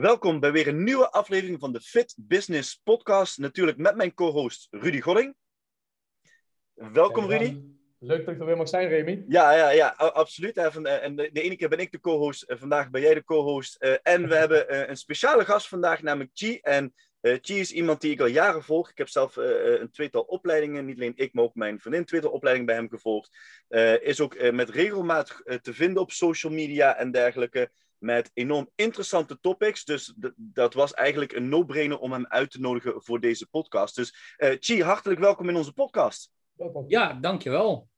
Welkom bij weer een nieuwe aflevering van de Fit Business Podcast. Natuurlijk met mijn co-host Rudy Godding. Welkom Rudy. Leuk dat ik er weer mag zijn, Remy. Ja, ja, ja absoluut. En de, ene keer ben ik de co-host, vandaag ben jij de co-host. Eh, en we hebben een speciale gast vandaag, namelijk Chi. En Chi is iemand die ik al jaren volg. Ik heb zelf een tweetal opleidingen, niet alleen ik, maar ook mijn vriendin, een tweetal opleidingen bij hem gevolgd. is ook met regelmaat te vinden op social media en dergelijke met enorm interessante topics. Dus dat was eigenlijk een no-brainer om hem uit te nodigen voor deze podcast. Dus uh, Chi, hartelijk welkom in onze podcast. Ja, dankjewel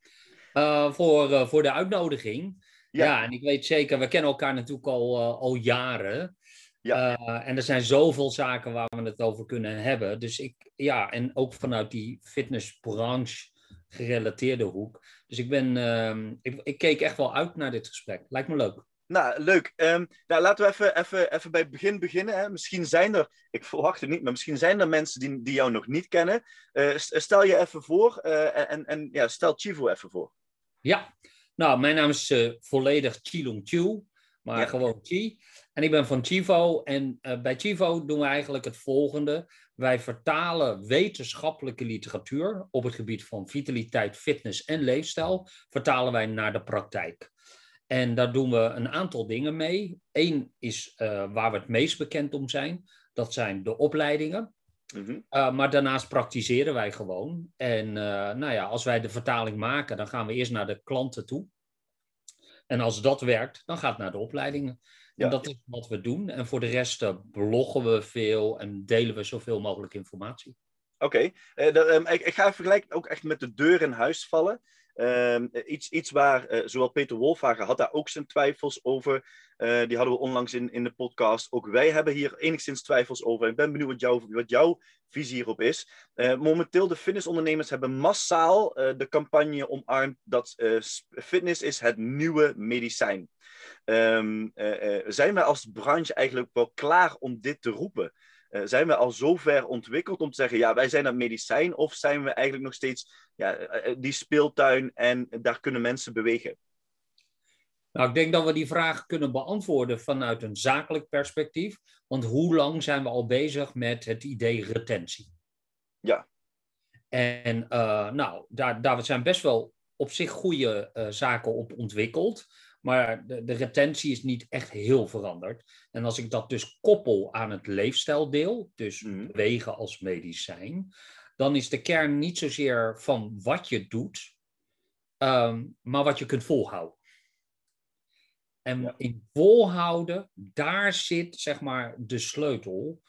uh, voor, uh, voor de uitnodiging. Ja. ja. en ik weet zeker, we kennen elkaar natuurlijk al, al jaren. Ja. en er zijn zoveel zaken waar we het over kunnen hebben. Dus ik, ja, en ook vanuit die fitnessbranche gerelateerde hoek. Dus ik ben, ehm, ik, ik keek echt wel uit naar dit gesprek. Lijkt me leuk. Nou, leuk. Um, nou, laten we even, even, even bij het begin beginnen. Hè. Misschien zijn er, ik verwacht het niet, maar misschien zijn er mensen die, die jou nog niet kennen. Uh, stel je even voor uh, en, en ja, stel Chivo even voor. Ja, nou, mijn naam is uh, volledig Chilong Chu, maar ja. gewoon Chi. En ik ben van Chivo en bij Chivo doen we eigenlijk het volgende. Wij vertalen wetenschappelijke literatuur op het gebied van vitaliteit, fitness en leefstijl, vertalen wij naar de praktijk. En daar doen we een aantal dingen mee. Eén is uh, waar we het meest bekend om zijn. Dat zijn de opleidingen. Mm-hmm. uh, maar daarnaast praktiseren wij gewoon. En uh, nou ja, als wij de vertaling maken, dan gaan we eerst naar de klanten toe. En als dat werkt, dan gaat het naar de opleidingen. Ja. En dat is wat we doen. En voor de rest bloggen we veel en delen we zoveel mogelijk informatie. Oké, okay. um, ik, ik, ga vergelijken ook echt met de deur in huis vallen. Um, iets, iets waar uh, zowel Peter Wolfhagen had daar ook zijn twijfels over. Uh, die hadden we onlangs in, in de podcast. Ook wij hebben hier enigszins twijfels over. Ik ben benieuwd wat, jou, wat jouw visie hierop is. Uh, momenteel, de fitnessondernemers hebben massaal de campagne omarmd dat fitness is het nieuwe medicijn. Um, zijn wij als branche eigenlijk wel klaar om dit te roepen? Uh, zijn we al zo ver ontwikkeld om te zeggen, ja, wij zijn dat medicijn, of zijn we eigenlijk nog steeds ja, eh, eh, die speeltuin en daar kunnen mensen bewegen? Nou, ik denk dat we die vraag kunnen beantwoorden vanuit een zakelijk perspectief. Want hoe lang zijn we al bezig met het idee retentie? Ja. En uh, nou, daar, daar zijn best wel op zich goede uh, zaken op ontwikkeld. Maar de, de, retentie is niet echt heel veranderd. En als ik dat dus koppel aan het leefstijldeel, dus mm. bewegen als medicijn, dan is de kern niet zozeer van wat je doet, um, maar wat je kunt volhouden. En ja. in volhouden, daar zit zeg maar de sleutel.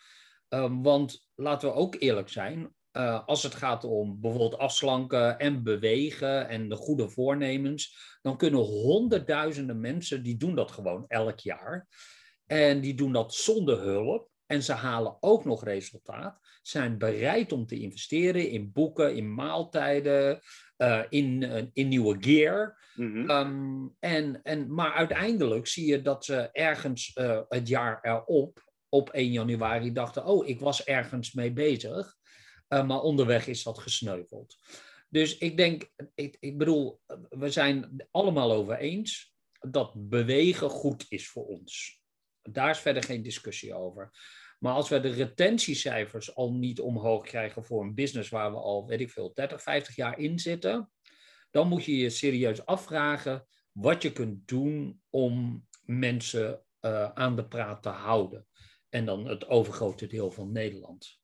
Um, want laten we ook eerlijk zijn, uh, als het gaat om bijvoorbeeld afslanken en bewegen en de goede voornemens, dan kunnen honderdduizenden mensen, die doen dat gewoon elk jaar. En die doen dat zonder hulp. En ze halen ook nog resultaat. Zijn bereid om te investeren in boeken, in maaltijden, uh, in, uh, in nieuwe gear. Mm-hmm. um, en, en, maar uiteindelijk zie je dat ze ergens het jaar erop, op 1 januari, dachten: Oh, ik was ergens mee bezig. Uh, maar onderweg is dat gesneuveld. Dus ik denk, ik, ik bedoel, we zijn allemaal over eens dat bewegen goed is voor ons. Daar is verder geen discussie over. Maar als we de retentiecijfers al niet omhoog krijgen voor een business waar we al, weet ik veel, 30, 50 jaar in zitten, dan moet je je serieus afvragen wat je kunt doen om mensen uh, aan de praat te houden. En dan het overgrote deel van Nederland.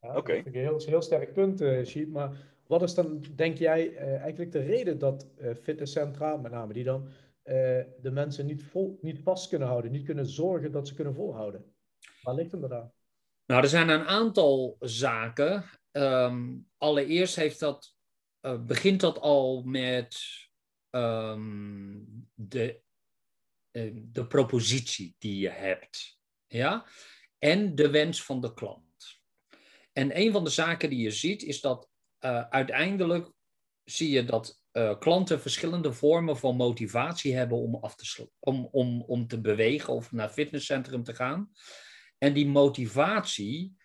Ja, Oké. Okay. Dat ik een heel, sterk punt, uh, Sheet. Maar wat is dan, denk jij, uh, eigenlijk de reden dat uh, fitnesscentra, met name die dan, de mensen niet, vol, niet vast kunnen houden, niet kunnen zorgen dat ze kunnen volhouden? Waar ligt hem eraan? Nou, er zijn een aantal zaken. Um, allereerst heeft dat, begint dat al met um, de, de propositie die je hebt. Ja? En de wens van de klant. En een van de zaken die je ziet is dat uh, uiteindelijk zie je dat uh, klanten verschillende vormen van motivatie hebben om, af te om, om, om te bewegen of naar fitnesscentrum te gaan. En die motivatie,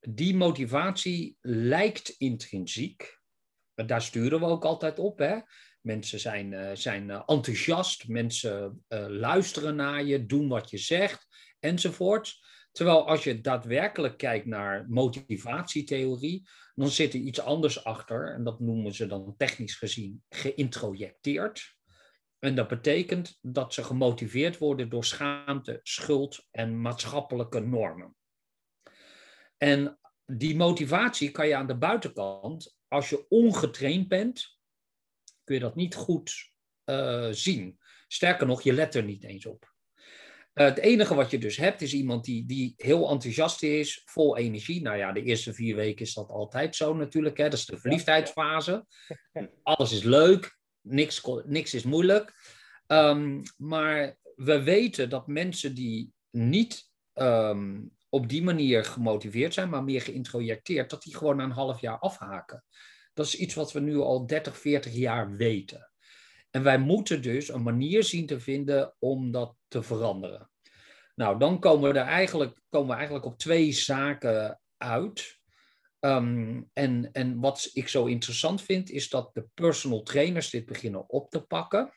die motivatie lijkt intrinsiek. Daar sturen we ook altijd op. Hè? Mensen zijn, uh, zijn enthousiast, mensen luisteren naar je, doen wat je zegt, enzovoort. Terwijl als je daadwerkelijk kijkt naar motivatietheorie, dan zit er iets anders achter. En dat noemen ze dan technisch gezien geïntrojecteerd. En dat betekent dat ze gemotiveerd worden door schaamte, schuld en maatschappelijke normen. En die motivatie kan je aan de buitenkant, als je ongetraind bent, kun je dat niet goed uh, zien. Sterker nog, je let er niet eens op. Uh, het enige wat je dus hebt is iemand die, die heel enthousiast is, vol energie. Nou ja, de eerste vier weken is dat altijd zo natuurlijk. Hè? Dat is de verliefdheidsfase. Alles is leuk, niks, niks is moeilijk. Um, maar we weten dat mensen die niet um, op die manier gemotiveerd zijn, maar meer geïntrojecteerd, dat die gewoon na een half jaar afhaken. Dat is iets wat we nu al 30, 40 jaar weten. En wij moeten dus een manier zien te vinden om dat te veranderen. Nou, dan komen we er eigenlijk, komen we eigenlijk op twee zaken uit. Um, en, en wat ik zo interessant vind, is dat de personal trainers dit beginnen op te pakken.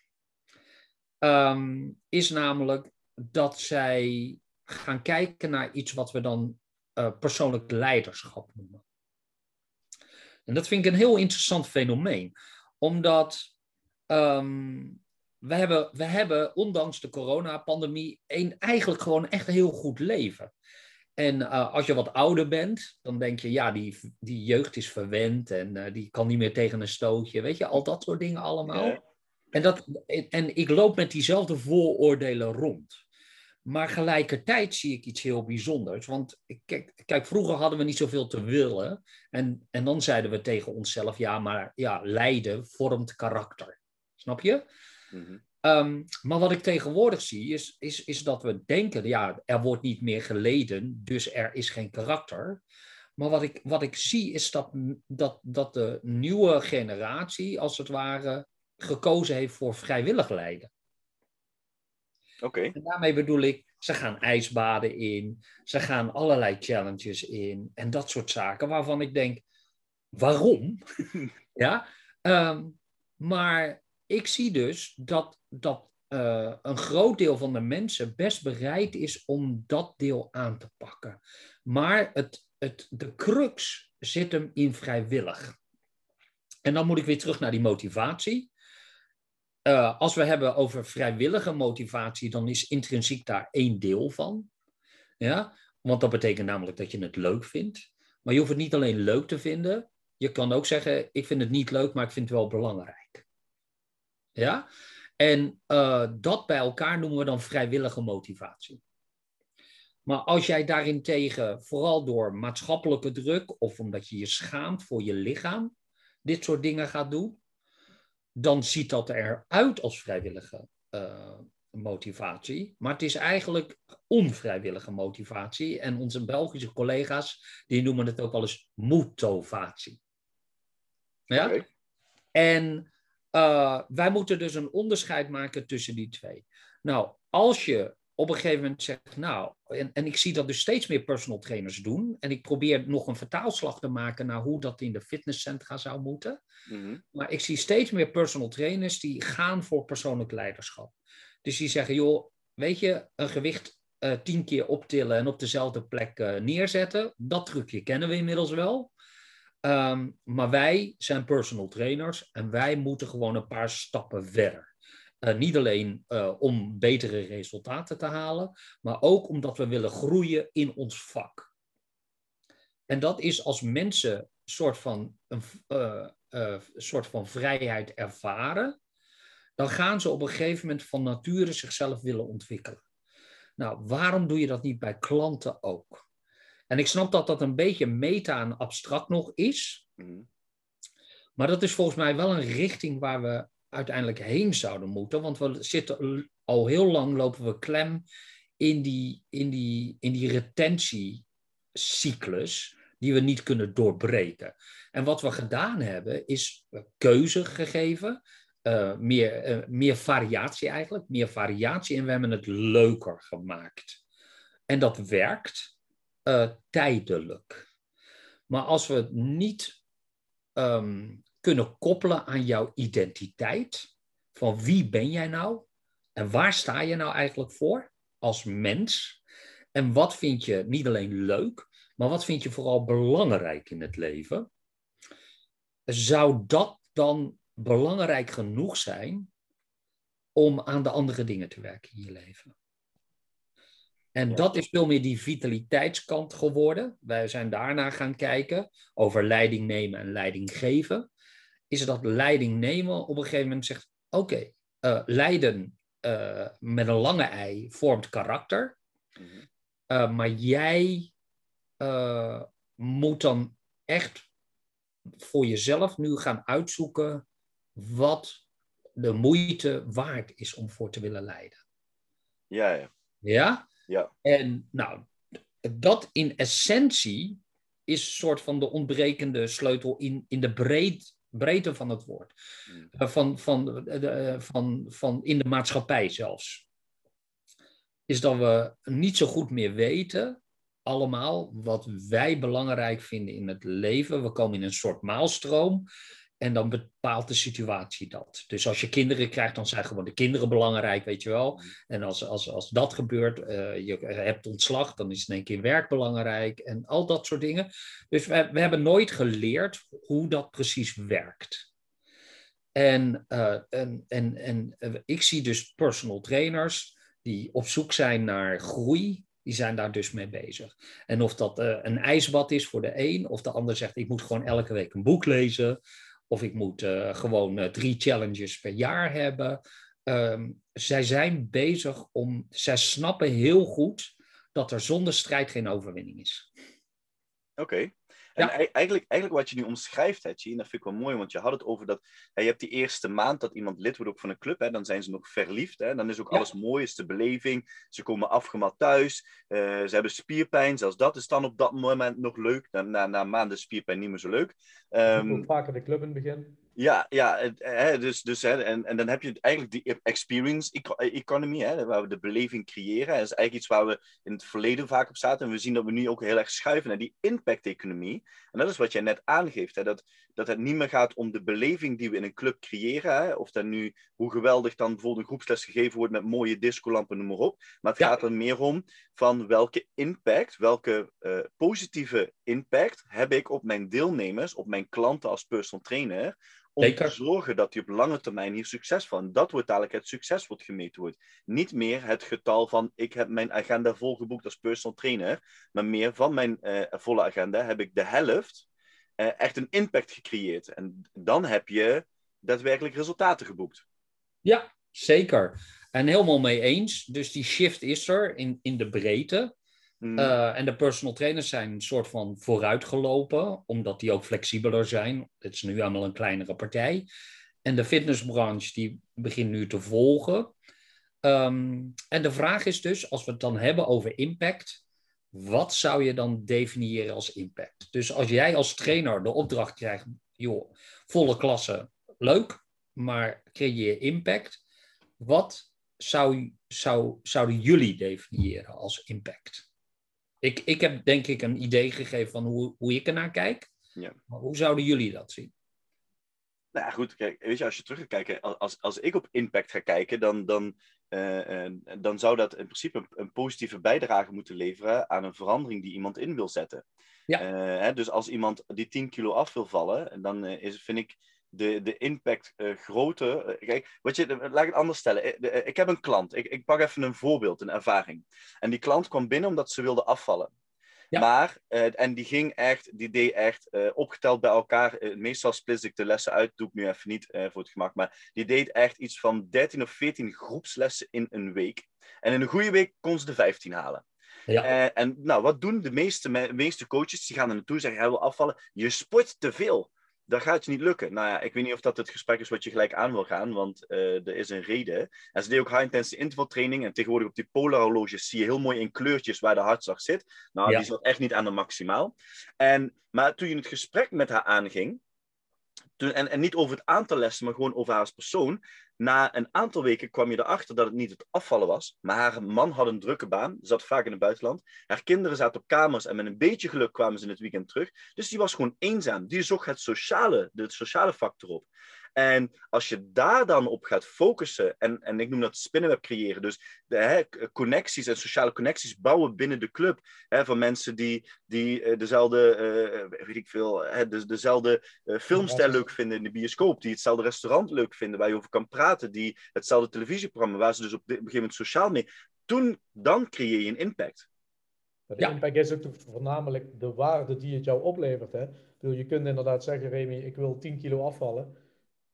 Um, is namelijk dat zij gaan kijken naar iets wat we dan uh, persoonlijk leiderschap noemen. En dat vind ik een heel interessant fenomeen, omdat Um, we, hebben, we hebben, ondanks de coronapandemie, een, eigenlijk gewoon echt een heel goed leven. En uh, als je wat ouder bent, dan denk je, ja, die, die jeugd is verwend en uh, die kan niet meer tegen een stootje. Weet je, al dat soort dingen allemaal. Ja. En, dat, en ik loop met diezelfde vooroordelen rond. Maar gelijkertijd zie ik iets heel bijzonders. Want kijk, kijk, vroeger hadden we niet zoveel te willen. En, en dan zeiden we tegen onszelf, ja, maar ja, lijden vormt karakter. Snap je? Mm um, maar wat ik tegenwoordig zie, is, is, is dat we denken, ja, er wordt niet meer geleden, dus er is geen karakter. Maar wat ik, wat ik zie is dat, dat, dat de nieuwe generatie, als het ware, gekozen heeft voor vrijwillig lijden. Oké. Okay. En daarmee bedoel ik, ze gaan ijsbaden in, ze gaan allerlei challenges in en dat soort zaken waarvan ik denk, waarom? ja, um, maar ik zie dus dat, dat uh, een groot deel van de mensen best bereid is om dat deel aan te pakken. Maar het, het, de crux zit hem in vrijwillig. En dan moet ik weer terug naar die motivatie. Uh, als we hebben over vrijwillige motivatie, dan is intrinsiek daar één deel van. Ja? Want dat betekent namelijk dat je het leuk vindt. Maar je hoeft het niet alleen leuk te vinden. Je kan ook zeggen, ik vind het niet leuk, maar ik vind het wel belangrijk. Ja? En uh, dat bij elkaar noemen we dan vrijwillige motivatie. Maar als jij daarentegen, vooral door maatschappelijke druk of omdat je je schaamt voor je lichaam, dit soort dingen gaat doen, dan ziet dat eruit als vrijwillige uh, motivatie. Maar het is eigenlijk onvrijwillige motivatie. En onze Belgische collega's, die noemen het ook wel eens motivatie. Ja? Okay. En uh, wij moeten dus een onderscheid maken tussen die twee. Nou, als je op een gegeven moment zegt, nou, en, en ik zie dat dus steeds meer personal trainers doen, en ik probeer nog een vertaalslag te maken naar hoe dat in de fitnesscentra zou moeten. Mm-hmm. Maar ik zie steeds meer personal trainers die gaan voor persoonlijk leiderschap. Dus die zeggen, joh, weet je, een gewicht uh, tien keer optillen en op dezelfde plek uh, neerzetten, dat trucje kennen we inmiddels wel. Um, maar wij zijn personal trainers en wij moeten gewoon een paar stappen verder. Uh, niet alleen uh, om betere resultaten te halen, maar ook omdat we willen groeien in ons vak. En dat is als mensen soort van, een uh, soort van vrijheid ervaren, dan gaan ze op een gegeven moment van nature zichzelf willen ontwikkelen. Nou, waarom doe je dat niet bij klanten ook? En ik snap dat dat een beetje meta en abstract nog is. Mm. Maar dat is volgens mij wel een richting waar we uiteindelijk heen zouden moeten. Want we zitten al heel lang lopen we klem in die, in die, in die retentiecyclus. Die die we niet kunnen doorbreken. En wat we gedaan hebben, is keuze gegeven. Uh, meer, uh, meer variatie eigenlijk, meer variatie en we hebben het leuker gemaakt. En dat werkt uh, tijdelijk. Maar als we het niet um, kunnen koppelen aan jouw identiteit, van wie ben jij nou en waar sta je nou eigenlijk voor als mens en wat vind je niet alleen leuk, maar wat vind je vooral belangrijk in het leven, zou dat dan belangrijk genoeg zijn om aan de andere dingen te werken in je leven? En dat is veel meer die vitaliteitskant geworden. Wij zijn daarna gaan kijken over leiding nemen en leiding geven. Is dat leiding nemen op een gegeven moment zegt: oké, okay, uh, leiden uh, met een lange ei vormt karakter. Uh, maar jij moet dan echt voor jezelf nu gaan uitzoeken wat de moeite waard is om voor te willen leiden. Ja, ja. Ja? Ja. En nou, dat in essentie is een soort van de ontbrekende sleutel in, in de breed, breedte van het woord. Mm. Uh, van, van, de, van, van in de maatschappij zelfs. Is dat we niet zo goed meer weten, allemaal, wat wij belangrijk vinden in het leven. We komen in een soort maalstroom. En dan bepaalt de situatie dat. Dus als je kinderen krijgt, dan zijn gewoon de kinderen belangrijk, weet je wel. En als, als, als dat gebeurt, uh, je hebt ontslag, dan is in één keer werk belangrijk en al dat soort dingen. Dus we, we hebben nooit geleerd hoe dat precies werkt. En, uh, en, en, en uh, ik zie dus personal trainers die op zoek zijn naar groei, die zijn daar dus mee bezig. En of dat een ijsbad is voor de een, of de ander zegt: ik moet gewoon elke week een boek lezen. Of ik moet uh, gewoon uh, drie challenges per jaar hebben. Um, zij zijn bezig om. Zij snappen heel goed dat er zonder strijd geen overwinning is. Oké. En ja. eigenlijk, eigenlijk wat je nu omschrijft, hè, dat vind ik wel mooi, want je had het over dat hè, je hebt die eerste maand dat iemand lid wordt ook van een club, hè, dan zijn ze nog verliefd, hè, dan is ook ja. alles mooi, is de beleving, ze komen afgemat thuis, uh, ze hebben spierpijn, zelfs dat is dan op dat moment nog leuk, na, na, na maanden spierpijn niet meer zo leuk. Um, ook vaker de club in het begin. Ja, ja hè, dus, dus, hè, en, en dan heb je eigenlijk die experience economy, hè, waar we de beleving creëren. Dat is eigenlijk iets waar we in het verleden vaak op zaten. En we zien dat we nu ook heel erg schuiven naar die impact-economie. En dat is wat jij net aangeeft, hè, dat, dat het niet meer gaat om de beleving die we in een club creëren. Hè, of dat nu, hoe geweldig dan bijvoorbeeld een groepsles gegeven wordt met mooie discolampen, noem maar op. Maar het ja. gaat er meer om van welke impact, welke uh, positieve impact heb ik op mijn deelnemers, op mijn klanten als personal trainer om Zeker. te zorgen dat die op lange termijn hier succesvol En dat wordt dadelijk het succes wat gemeten wordt. Niet meer het getal van ik heb mijn agenda volgeboekt als personal trainer, maar meer van mijn uh, volle agenda heb ik de helft uh, echt een impact gecreëerd. En dan heb je daadwerkelijk resultaten geboekt. Ja, zeker. En helemaal mee eens. Dus die shift is er in, in de breedte. Mm. Uh, en de personal trainers zijn een soort van vooruitgelopen, omdat die ook flexibeler zijn. Het is nu allemaal een kleinere partij. En de fitnessbranche die begint nu te volgen. Um, en de vraag is dus, als we het dan hebben over impact, wat zou je dan definiëren als impact? Dus als jij als trainer de opdracht krijgt, joh, volle klasse, leuk, maar creëer impact. Wat zou, zou, zouden jullie definiëren als impact? Ik, ik heb denk ik een idee gegeven van hoe, hoe ik ernaar kijk. Ja. Maar hoe zouden jullie dat zien? Nou ja, goed, kijk, weet je, als je terug gaat kijken, als, als ik op impact ga kijken, dan, dan, uh, uh, dan zou dat in principe een, een, positieve bijdrage moeten leveren aan een verandering die iemand in wil zetten. Ja. Uh, hè, dus als iemand die 10 kilo af wil vallen, dan is, vind ik de, de impact groter. kijk, wat je, laat ik het anders stellen. Ik, ik heb een klant, ik, ik pak even een voorbeeld, een ervaring. En die klant kwam binnen omdat ze wilde afvallen. Ja. Maar, uh, en die ging echt, die deed echt uh, opgeteld bij elkaar. Uh, meestal splits ik de lessen uit, doe ik nu even niet voor het gemak. Maar die deed echt iets van 13 of 14 groepslessen in een week. En in een goede week kon ze de 15 halen. Ja. en nou, wat doen de meeste, me meeste coaches? Die gaan er naartoe en zeggen: Hij wil afvallen. Je sport te veel. Dat gaat je niet lukken. Nou ja, ik weet niet of dat het gesprek is wat je gelijk aan wil gaan, want uh, er is een reden. En ze deed ook high-intensity intervaltraining. En tegenwoordig op die polar horloges zie je heel mooi in kleurtjes waar de hartslag zit. Nou, die zat echt niet aan de maximaal. En, maar toen je het gesprek met haar aanging, en, en niet over het aantal lessen, maar gewoon over haar persoon. Na een aantal weken kwam je erachter dat het niet het afvallen was, maar haar man had een drukke baan, zat vaak in het buitenland. Haar kinderen zaten op kamers en met een beetje geluk kwamen ze in het weekend terug. Dus die was gewoon eenzaam. Die zocht het sociale, de sociale factor op. En als je daar dan op gaat focussen, en, en ik noem dat spinnenweb creëren, dus de, hè, connecties en sociale connecties bouwen binnen de club, hè, van mensen die, die uh, dezelfde, uh, weet ik veel, hè, de, dezelfde uh, filmstijl leuk vinden in de bioscoop, die hetzelfde restaurant leuk vinden, waar je over kan praten, die hetzelfde televisieprogramma, waar ze dus op, een gegeven moment sociaal mee, toen, dan creëer je een impact. de ja. impact is ook voornamelijk de waarde die het jou oplevert. Hè? je kunt inderdaad zeggen, Remy, ik wil 10 kilo afvallen.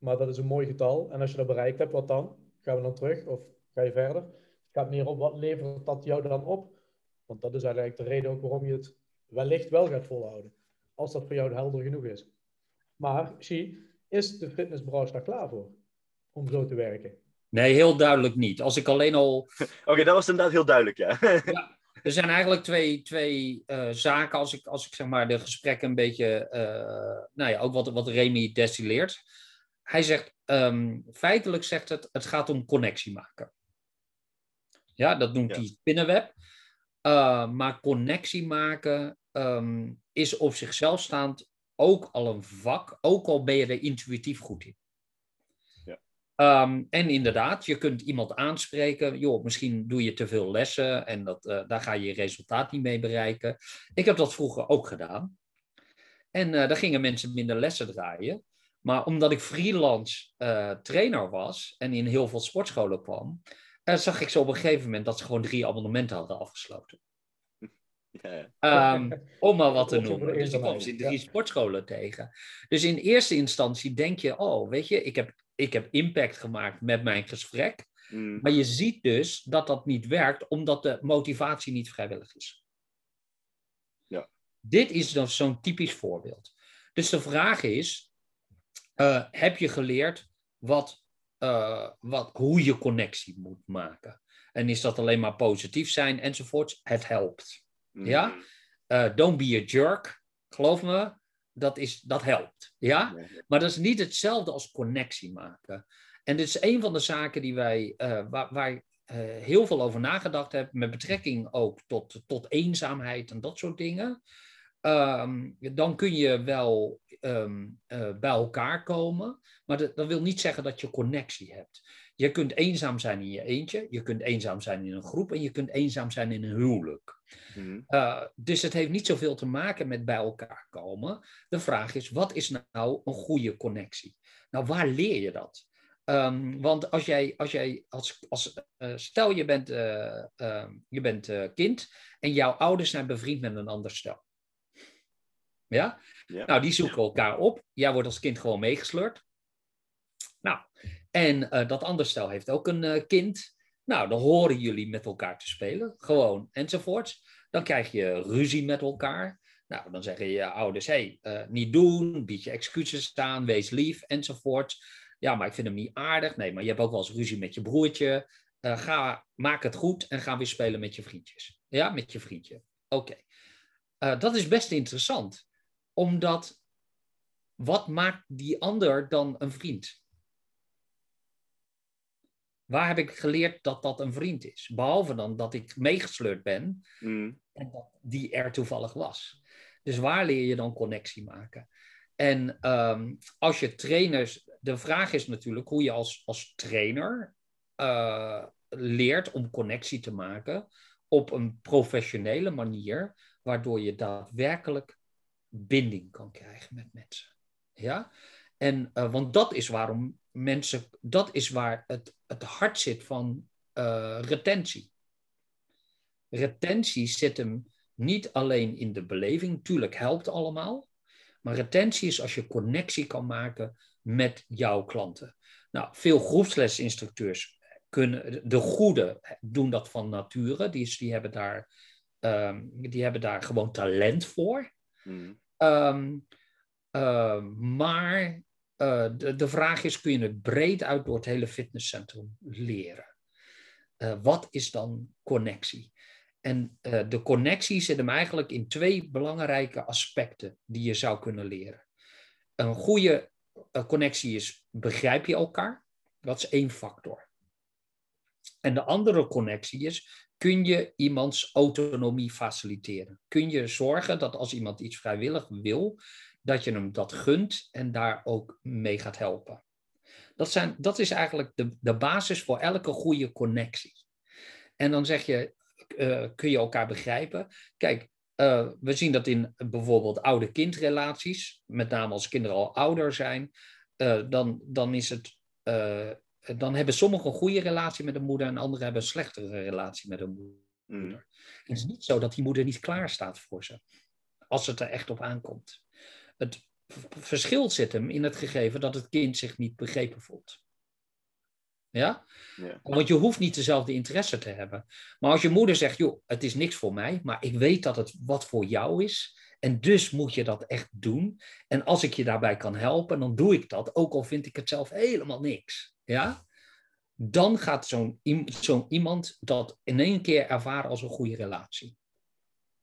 Maar dat is een mooi getal. En als je dat bereikt hebt, wat dan? Gaan we dan terug of ga je verder? Het gaat meer op wat levert dat jou dan op? Want dat is eigenlijk de reden ook waarom je het wellicht wel gaat volhouden. Als dat voor jou helder genoeg is. Maar, zie, is de fitnessbranche daar klaar voor? Om zo te werken? Nee, heel duidelijk niet. Als ik alleen al. Oké, dat was inderdaad heel duidelijk, ja. ja. Er zijn eigenlijk twee, twee uh, zaken, als ik, als ik zeg maar de gesprekken een beetje, uh, nou ja, ook wat, wat Remy destilleert hij zegt, um, feitelijk zegt het, het gaat om connectie maken. Ja, dat noemt hij spinnenweb. Uh, maar connectie maken um, is op zichzelf staand ook al een vak, ook al ben je er intuïtief goed in. Ja. Um, en inderdaad, je kunt iemand aanspreken. Joh, misschien doe je te veel lessen en dat, uh, daar ga je je resultaat niet mee bereiken. Ik heb dat vroeger ook gedaan. En uh, daar gingen mensen minder lessen draaien. Maar omdat ik freelance uh, trainer was en in heel veel sportscholen kwam, uh, zag ik zo op een gegeven moment dat ze gewoon drie abonnementen hadden afgesloten. Ja. Um, om maar wat te noemen. Dus ik kwam ze in drie sportscholen tegen. Dus in eerste instantie denk je, oh, weet je, ik heb, ik heb impact gemaakt met mijn gesprek. Mm. Maar je ziet dus dat dat niet werkt, omdat de motivatie niet vrijwillig is. Ja. Dit is dan zo'n typisch voorbeeld. Dus de vraag is, uh, heb je geleerd wat, uh, wat, hoe je connectie moet maken. En is dat alleen maar positief zijn enzovoorts? Het helpt. Mm. Ja? Uh, don't be a jerk. Geloof me, dat, is, dat helpt. Ja? Maar dat is niet hetzelfde als connectie maken. En dit is een van de zaken die wij, waar, waar heel veel over nagedacht hebben, met betrekking ook tot, tot eenzaamheid en dat soort dingen. Um, dan kun je wel um, uh, bij elkaar komen, maar dat, dat, wil niet zeggen dat je connectie hebt. Je kunt eenzaam zijn in je eentje, je kunt eenzaam zijn in een groep en je kunt eenzaam zijn in een huwelijk. Mm uh, dus het heeft niet zoveel te maken met bij elkaar komen. De vraag is, wat is nou een goede connectie? Nou, waar leer je dat? Um, want als jij, als jij als, als uh, stel je bent, uh, je bent kind en jouw ouders zijn bevriend met een ander stel. Ja? Nou, die zoeken elkaar op. Jij wordt als kind gewoon meegesleurd. Nou, en uh, dat andere stel heeft ook een uh, kind. Nou, dan horen jullie met elkaar te spelen. Gewoon, enzovoorts. Dan krijg je ruzie met elkaar. Nou, dan zeggen je ouders, hé, hey, uh, niet doen, bied je excuses aan, wees lief, enzovoort. Ja, maar ik vind hem niet aardig. Nee, maar je hebt ook wel eens ruzie met je broertje. ga, maak het goed en ga weer spelen met je vriendjes. Ja, met je vriendje. Oké. Okay. dat is best interessant omdat wat maakt die ander dan een vriend? Waar heb ik geleerd dat dat een vriend is? Behalve dan dat ik meegesleurd ben mm. en dat die er toevallig was. Dus waar leer je dan connectie maken? En um, als je trainers, de vraag is natuurlijk hoe je als, als trainer uh, leert om connectie te maken op een professionele manier, waardoor je daadwerkelijk binding kan krijgen met mensen. Ja? En, uh, want dat is waarom mensen, dat is waar het, het hart zit van uh, retentie. Retentie zit hem niet alleen in de beleving, tuurlijk helpt allemaal, maar retentie is als je connectie kan maken met jouw klanten. Nou, veel groepslesinstructeurs kunnen, de goede doen dat van nature, die, die, hebben, daar, um, die hebben daar gewoon talent voor. Mm. Um, maar de, de vraag is, kun je het breed uit door het hele fitnesscentrum leren? wat is dan connectie? En de connectie zit hem eigenlijk in twee belangrijke aspecten die je zou kunnen leren. Een goede connectie is, begrijp je elkaar? Dat is één factor. En de andere connectie is, kun je iemands autonomie faciliteren? Kun je zorgen dat als iemand iets vrijwillig wil, dat je hem dat gunt en daar ook mee gaat helpen? Dat, zijn, dat is eigenlijk de, de basis voor elke goede connectie. En dan zeg je, uh, kun je elkaar begrijpen? Kijk, uh, we zien dat in bijvoorbeeld oude-kindrelaties, met name als kinderen al ouder zijn, uh, dan, dan is het dan hebben sommigen een goede relatie met de moeder en anderen hebben een slechtere relatie met moeder. Mm. Het is niet zo dat die moeder niet klaar staat voor ze, als het er echt op aankomt. Het verschil zit hem in het gegeven dat het kind zich niet begrepen voelt. Ja? ja? Want je hoeft niet dezelfde interesse te hebben. Maar als je moeder zegt, joh, het is niks voor mij, maar ik weet dat het wat voor jou is. En dus moet je dat echt doen. En als ik je daarbij kan helpen, dan doe ik dat. Ook al vind ik het zelf helemaal niks ja, dan gaat zo'n zo iemand dat in één keer ervaren als een goede relatie.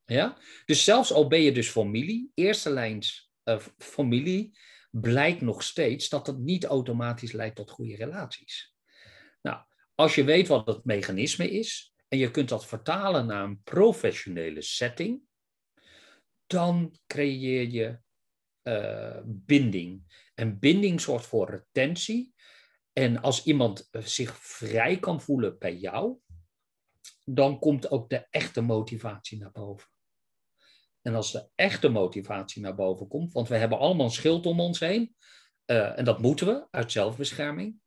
Ja? Dus zelfs al ben je dus familie, eerste lijns uh, familie, blijkt nog steeds dat het niet automatisch leidt tot goede relaties. Nou, als je weet wat het mechanisme is en je kunt dat vertalen naar een professionele setting, dan creëer je uh, binding. En binding zorgt voor retentie en als iemand eh, zich vrij kan voelen bij jou, dan komt ook de echte motivatie naar boven. En als de echte motivatie naar boven komt, want we hebben allemaal een schild om ons heen, uh, en dat moeten we uit zelfbescherming.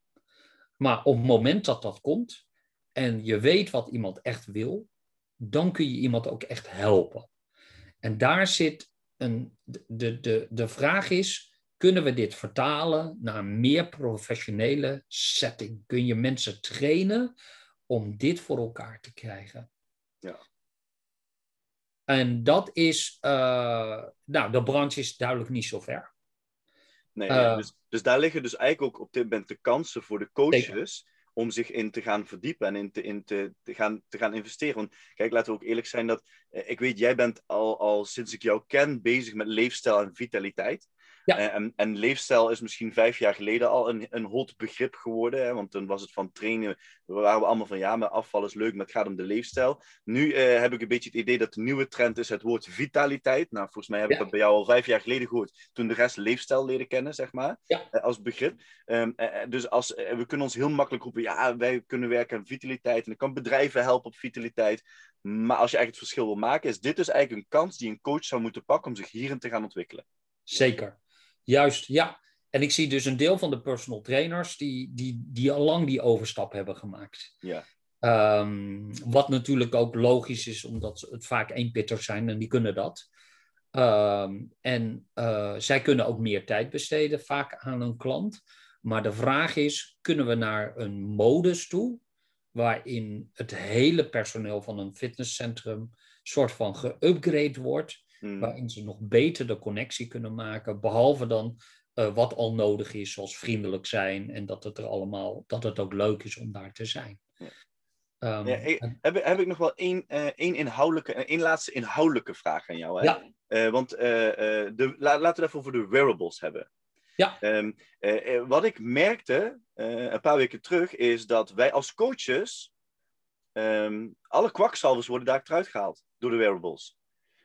Maar op het moment dat dat komt en je weet wat iemand echt wil, dan kun je iemand ook echt helpen. En daar zit een. De, de, de vraag is: kunnen we dit vertalen naar een meer professionele setting? Kun je mensen trainen om dit voor elkaar te krijgen? Ja. En dat is, uh, nou, de branche is duidelijk niet zo ver. Nee, uh, dus, dus, daar liggen dus eigenlijk ook op dit moment de kansen voor de coaches om zich in te gaan verdiepen en in te, in te, te, gaan, te gaan investeren. Want kijk, laten we ook eerlijk zijn dat, eh, ik weet, jij bent al, al sinds ik jou ken bezig met leefstijl en vitaliteit. Ja. Eh, en, en, leefstijl is misschien vijf jaar geleden al een, een hot begrip geworden. Hè? Want toen was het van trainen, we waren we allemaal van ja, maar afval is leuk, maar het gaat om de leefstijl. Nu eh, heb ik een beetje het idee dat de nieuwe trend is het woord vitaliteit. Nou, volgens mij heb ik dat bij jou al vijf jaar geleden gehoord, toen de rest leefstijl leren kennen, zeg maar, ja. eh, als begrip. Um, dus als, we kunnen ons heel makkelijk roepen, ja, wij kunnen werken aan vitaliteit en ik kan bedrijven helpen op vitaliteit. Maar als je eigenlijk het verschil wil maken, is dit dus eigenlijk een kans die een coach zou moeten pakken om zich hierin te gaan ontwikkelen. Zeker. Juist, ja. En ik zie dus een deel van de personal trainers die, die, die al lang die overstap hebben gemaakt. Ja. Um, wat natuurlijk ook logisch is, omdat het vaak eenpitters zijn en die kunnen dat. Um, en uh, zij kunnen ook meer tijd besteden, vaak aan een klant. Maar de vraag is: kunnen we naar een modus toe, waarin het hele personeel van een fitnesscentrum soort van geüpgrade wordt? Hmm. waarin ze nog beter de connectie kunnen maken, behalve dan uh, wat al nodig is, zoals vriendelijk zijn en dat het er allemaal, dat het ook leuk is om daar te zijn. Ja. Um, ja, heb, heb, ik nog wel één, uh, één, inhoudelijke, één laatste inhoudelijke vraag aan jou. Hè? Ja. Uh, want de, la, laten we het even over de wearables hebben. Ja. Um, wat ik merkte een paar weken terug is dat wij als coaches um, alle kwakzalvers worden daar eruit gehaald door de wearables.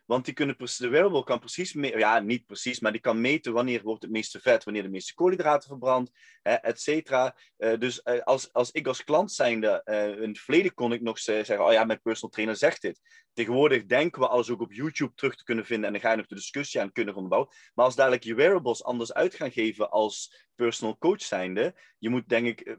Want die kunnen, de wearable kan precies meten, ja, niet precies, maar die kan meten wanneer wordt het meeste vet, wanneer de meeste koolhydraten verbrandt, et cetera. Uh, dus uh, als, als ik als klant zijnde, uh, in het verleden kon ik nog zeggen, oh ja, mijn personal trainer zegt dit. Tegenwoordig denken we alles ook op YouTube terug te kunnen vinden en dan ga je nog de discussie aan kunnen onderbouwen. Maar als dadelijk je wearables anders uit gaan geven als personal coach zijnde, je moet denk ik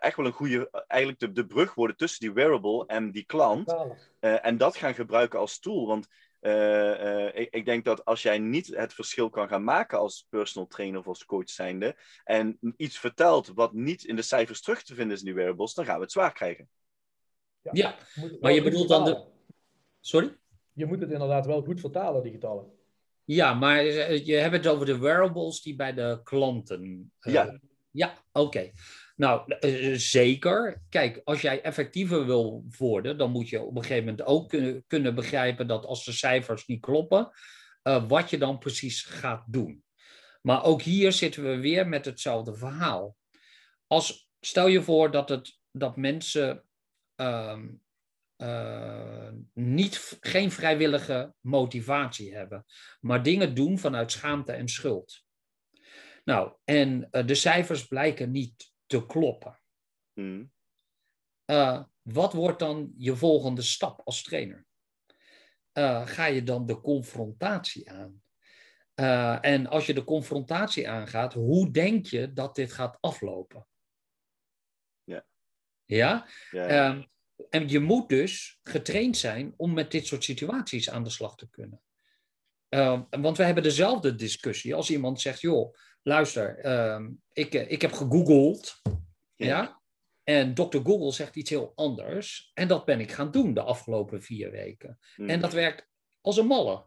echt wel een goede, eigenlijk de, de brug worden tussen die wearable en die klant. en dat gaan gebruiken als tool, want uh, uh, ik, ik, denk dat als jij niet het verschil kan gaan maken als personal trainer of als coach zijnde, en iets vertelt wat niet in de cijfers terug te vinden is in die wearables, dan gaan we het zwaar krijgen. Ja, ja maar je bedoelt dan de... Sorry? Je moet het inderdaad wel goed vertalen, die getallen. Ja, maar je hebt het over de wearables die bij de klanten. ja. Ja, oké. Nou, zeker. Kijk, als jij effectiever wil worden, dan moet je op een gegeven moment ook kunnen, kunnen begrijpen dat als de cijfers niet kloppen, wat je dan precies gaat doen. Maar ook hier zitten we weer met hetzelfde verhaal. Als, stel je voor dat, het, dat mensen ehm, uh, niet, geen vrijwillige motivatie hebben, maar dingen doen vanuit schaamte en schuld. Nou, en de cijfers blijken niet te kloppen. Hmm. Uh, wat wordt dan je volgende stap als trainer? ga je dan de confrontatie aan? en als je de confrontatie aangaat, hoe denk je dat dit gaat aflopen? Ja. Ja? ja, ja. Ehm, en je moet dus getraind zijn om met dit soort situaties aan de slag te kunnen. Uh, want we hebben dezelfde discussie als iemand zegt: joh, luister, uh, ik, eh, ik heb gegoogeld. Ja. ja. En dokter Google zegt iets heel anders. En dat ben ik gaan doen de afgelopen vier weken. Hmm. En dat werkt als een malle.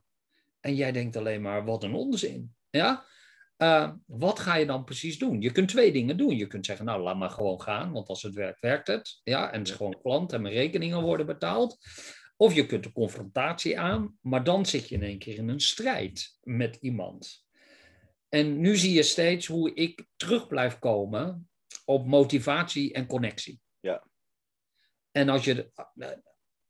En jij denkt alleen maar: wat een onzin. Ja? Uh, wat ga je dan precies doen? Je kunt twee dingen doen. Je kunt zeggen, nou, laat maar gewoon gaan, want als het werkt, werkt het. Ja, en het is gewoon klant en mijn rekeningen worden betaald. Of je kunt de confrontatie aan, maar dan zit je in één keer in een strijd met iemand. En nu zie je steeds hoe ik terug blijf komen op motivatie en connectie. Ja. En als je,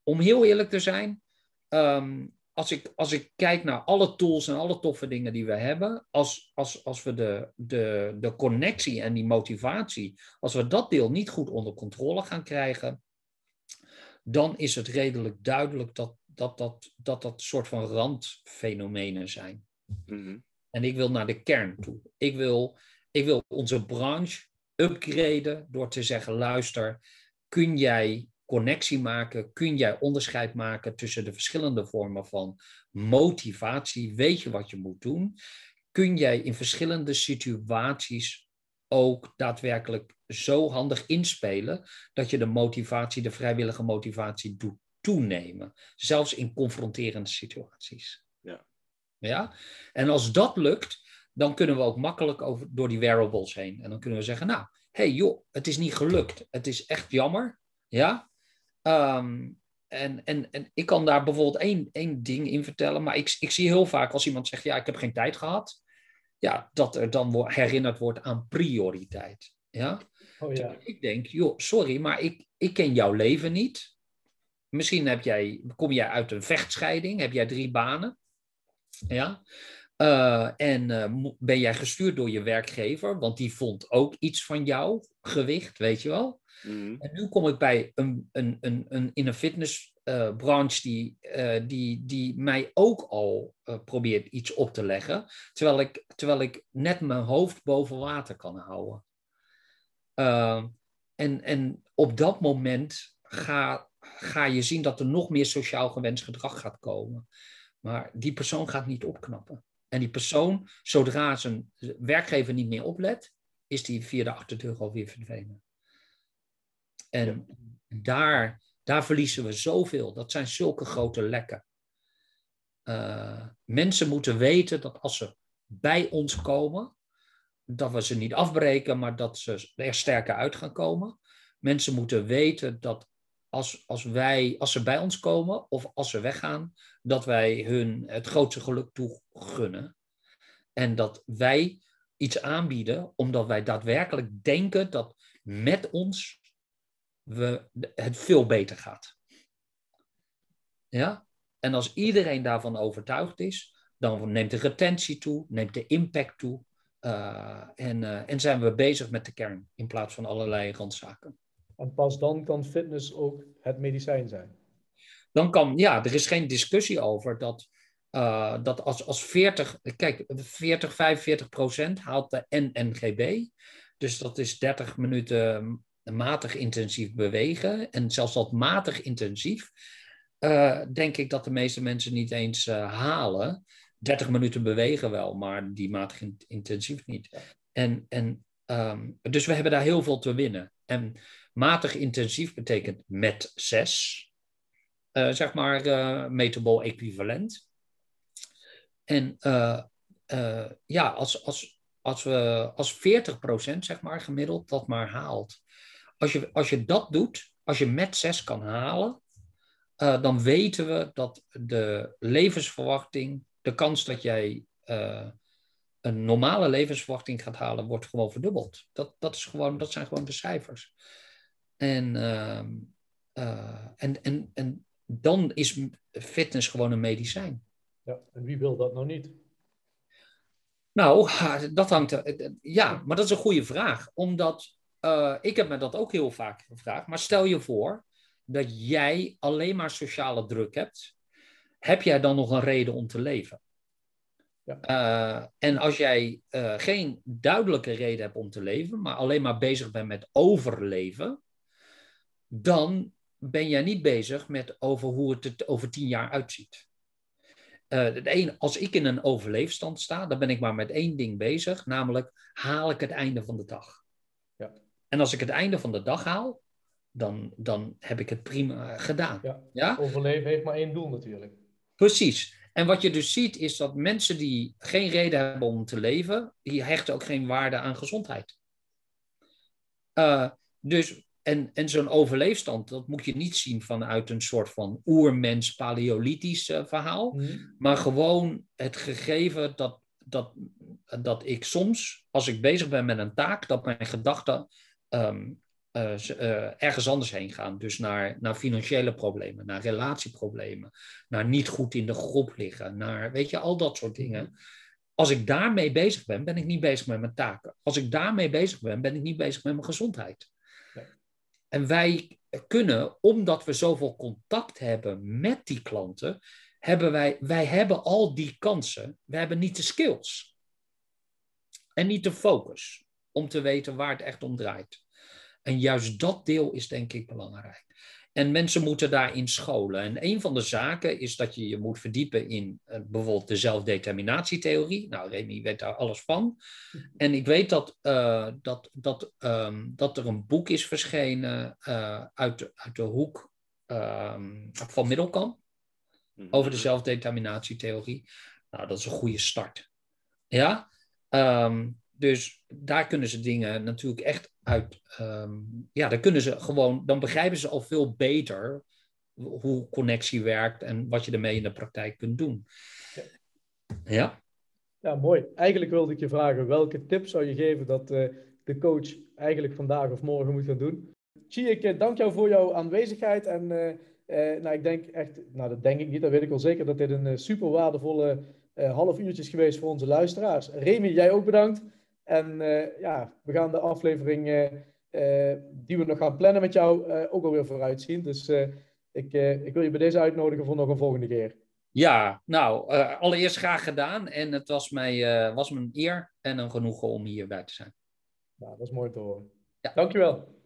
om heel eerlijk te zijn, um, als ik, als ik kijk naar alle tools en alle toffe dingen die we hebben, als, als, als we de, de, de connectie en die motivatie, als we dat deel niet goed onder controle gaan krijgen, dan is het redelijk duidelijk dat dat, dat, dat, dat soort van randfenomenen zijn. Mhm. En ik wil naar de kern toe. Ik wil, ik wil onze branche upgraden door te zeggen, luister, kun jij connectie maken? Kun jij onderscheid maken tussen de verschillende vormen van motivatie? Weet je wat je moet doen? Kun jij in verschillende situaties ook daadwerkelijk zo handig inspelen dat je de motivatie, de vrijwillige motivatie doet toenemen, zelfs in confronterende situaties. Ja. En als dat lukt, dan kunnen we ook makkelijk over, door die wearables heen. En dan kunnen we zeggen, nou, hey joh, het is niet gelukt. Het is echt jammer. Ja, Ehm, en, en, en ik kan daar bijvoorbeeld één, één ding in vertellen, maar ik, ik zie heel vaak als iemand zegt, ja, ik heb geen tijd gehad, ja, dat er dan herinnerd wordt aan prioriteit. Ja? Oh, ja. Ik denk, joh, sorry, maar ik, ik ken jouw leven niet. Misschien heb jij, kom jij uit een vechtscheiding, heb jij drie banen. Ja? Uh, en uh, ben jij gestuurd door je werkgever, want die vond ook iets van jouw gewicht, weet je wel. Mhm. En nu kom ik bij een, een, een, een in een fitnessbranche uh, die, die, die mij ook al probeert iets op te leggen, terwijl ik, terwijl ik net mijn hoofd boven water kan houden. En, en op dat moment ga, ga je zien dat er nog meer sociaal gewenst gedrag gaat komen. Maar die persoon gaat niet opknappen. En die persoon, zodra zijn werkgever niet meer oplet, is die via de achterdeur alweer verdwenen. En daar, daar verliezen we zoveel. Dat zijn zulke grote lekken. Uh, mensen moeten weten dat als ze bij ons komen, dat we ze niet afbreken, maar dat ze er sterker uit gaan komen. Mensen moeten weten dat als, als, wij, als ze bij ons komen of als ze weggaan, dat wij hun het grootste geluk toegunnen. En dat wij iets aanbieden omdat wij daadwerkelijk denken dat met ons we, het veel beter gaat. Ja? En als iedereen daarvan overtuigd is, dan neemt de retentie toe, neemt de impact toe. Uh, en, uh, en zijn we bezig met de kern in plaats van allerlei randzaken. En pas dan kan fitness ook het medicijn zijn. Dan kan, ja, er is geen discussie over dat, uh, dat als, als 40, kijk, 40, 45 procent haalt de NNGB. Dus dat is 30 minuten matig intensief bewegen. En zelfs dat matig intensief, uh, denk ik dat de meeste mensen niet eens uh, halen. 30 minuten bewegen wel, maar die matig in, intensief niet. En, en, um, dus we hebben daar heel veel te winnen. En matig intensief betekent met 6, uh, zeg maar, metabol equivalent. En ja, als, als, als, we, als 40% zeg maar gemiddeld dat maar haalt. Als je, als je dat doet, als je met 6 kan halen, dan weten we dat de levensverwachting, de kans dat jij een normale levensverwachting gaat halen, wordt gewoon verdubbeld. Dat, dat, is gewoon, dat zijn gewoon de cijfers. En, ehm, eh, en, en, en dan is fitness gewoon een medicijn. Ja, en wie wil dat nou niet? Nou, dat hangt. Er, ja, maar dat is een goede vraag. Omdat uh, ik heb me dat ook heel vaak gevraagd. Maar stel je voor dat jij alleen maar sociale druk hebt. Heb jij dan nog een reden om te leven? Ja. Eh, en als jij uh, geen duidelijke reden hebt om te leven, maar alleen maar bezig bent met overleven, dan ben jij niet bezig met over hoe het er over tien jaar uitziet. Uh, als ik in een overleefstand sta, dan ben ik maar met één ding bezig, namelijk haal ik het einde van de dag. Ja. En als ik het einde van de dag haal, dan, dan heb ik het prima gedaan. Ja. ja? Overleven heeft maar één doel natuurlijk. Precies. En wat je dus ziet is dat mensen die geen reden hebben om te leven, die hechten ook geen waarde aan gezondheid. Uh, dus, en en zo'n overleefstand, dat moet je niet zien vanuit een soort van oermens paleolithisch uh, verhaal, mhm. maar gewoon het gegeven dat, dat, dat ik soms, als ik bezig ben met een taak, dat mijn gedachten um, uh, uh, ergens anders heen gaan. Dus naar, naar financiële problemen, naar relatieproblemen, naar niet goed in de groep liggen, naar, weet je, al dat soort dingen. Mhm. Als ik daarmee bezig ben, ben ik niet bezig met mijn taken. Als ik daarmee bezig ben, ben ik niet bezig met mijn gezondheid. En wij kunnen, omdat we zoveel contact hebben met die klanten, hebben wij, wij hebben al die kansen. We hebben niet de skills. En niet de focus om te weten waar het echt om draait. En juist dat deel is denk ik belangrijk. En mensen moeten daarin scholen. En een van de zaken is dat je je moet verdiepen in uh, bijvoorbeeld de zelfdeterminatietheorie. Nou, Remy weet daar alles van. En ik weet dat, uh, dat, dat, um, dat er een boek is verschenen uh, uit, de, uit de hoek um, van Middelkamp over de zelfdeterminatietheorie. Nou, dat is een goede start. Ja, um, dus daar kunnen ze dingen natuurlijk echt uit. Um, ja, dan kunnen ze gewoon. Dan begrijpen ze al veel beter hoe connectie werkt en wat je ermee in de praktijk kunt doen. Ja? Ja, mooi. Eigenlijk wilde ik je vragen: welke tips zou je geven dat uh, de coach eigenlijk vandaag of morgen moet gaan doen? Chi, ik dank jou voor jouw aanwezigheid. En uh, nou, ik denk echt, nou dat denk ik niet, dat weet ik wel zeker, dat dit een super waardevolle half uurtje is geweest voor onze luisteraars. Remy, jij ook bedankt. En uh, ja, we gaan de aflevering uh, uh, die we nog gaan plannen met jou ook alweer vooruitzien. Dus ik, ik wil je bij deze uitnodigen voor nog een volgende keer. Ja, nou, allereerst graag gedaan. En het was mij, was me een eer en een genoegen om hierbij te zijn. Nou, dat is mooi te horen. Ja. Dankjewel.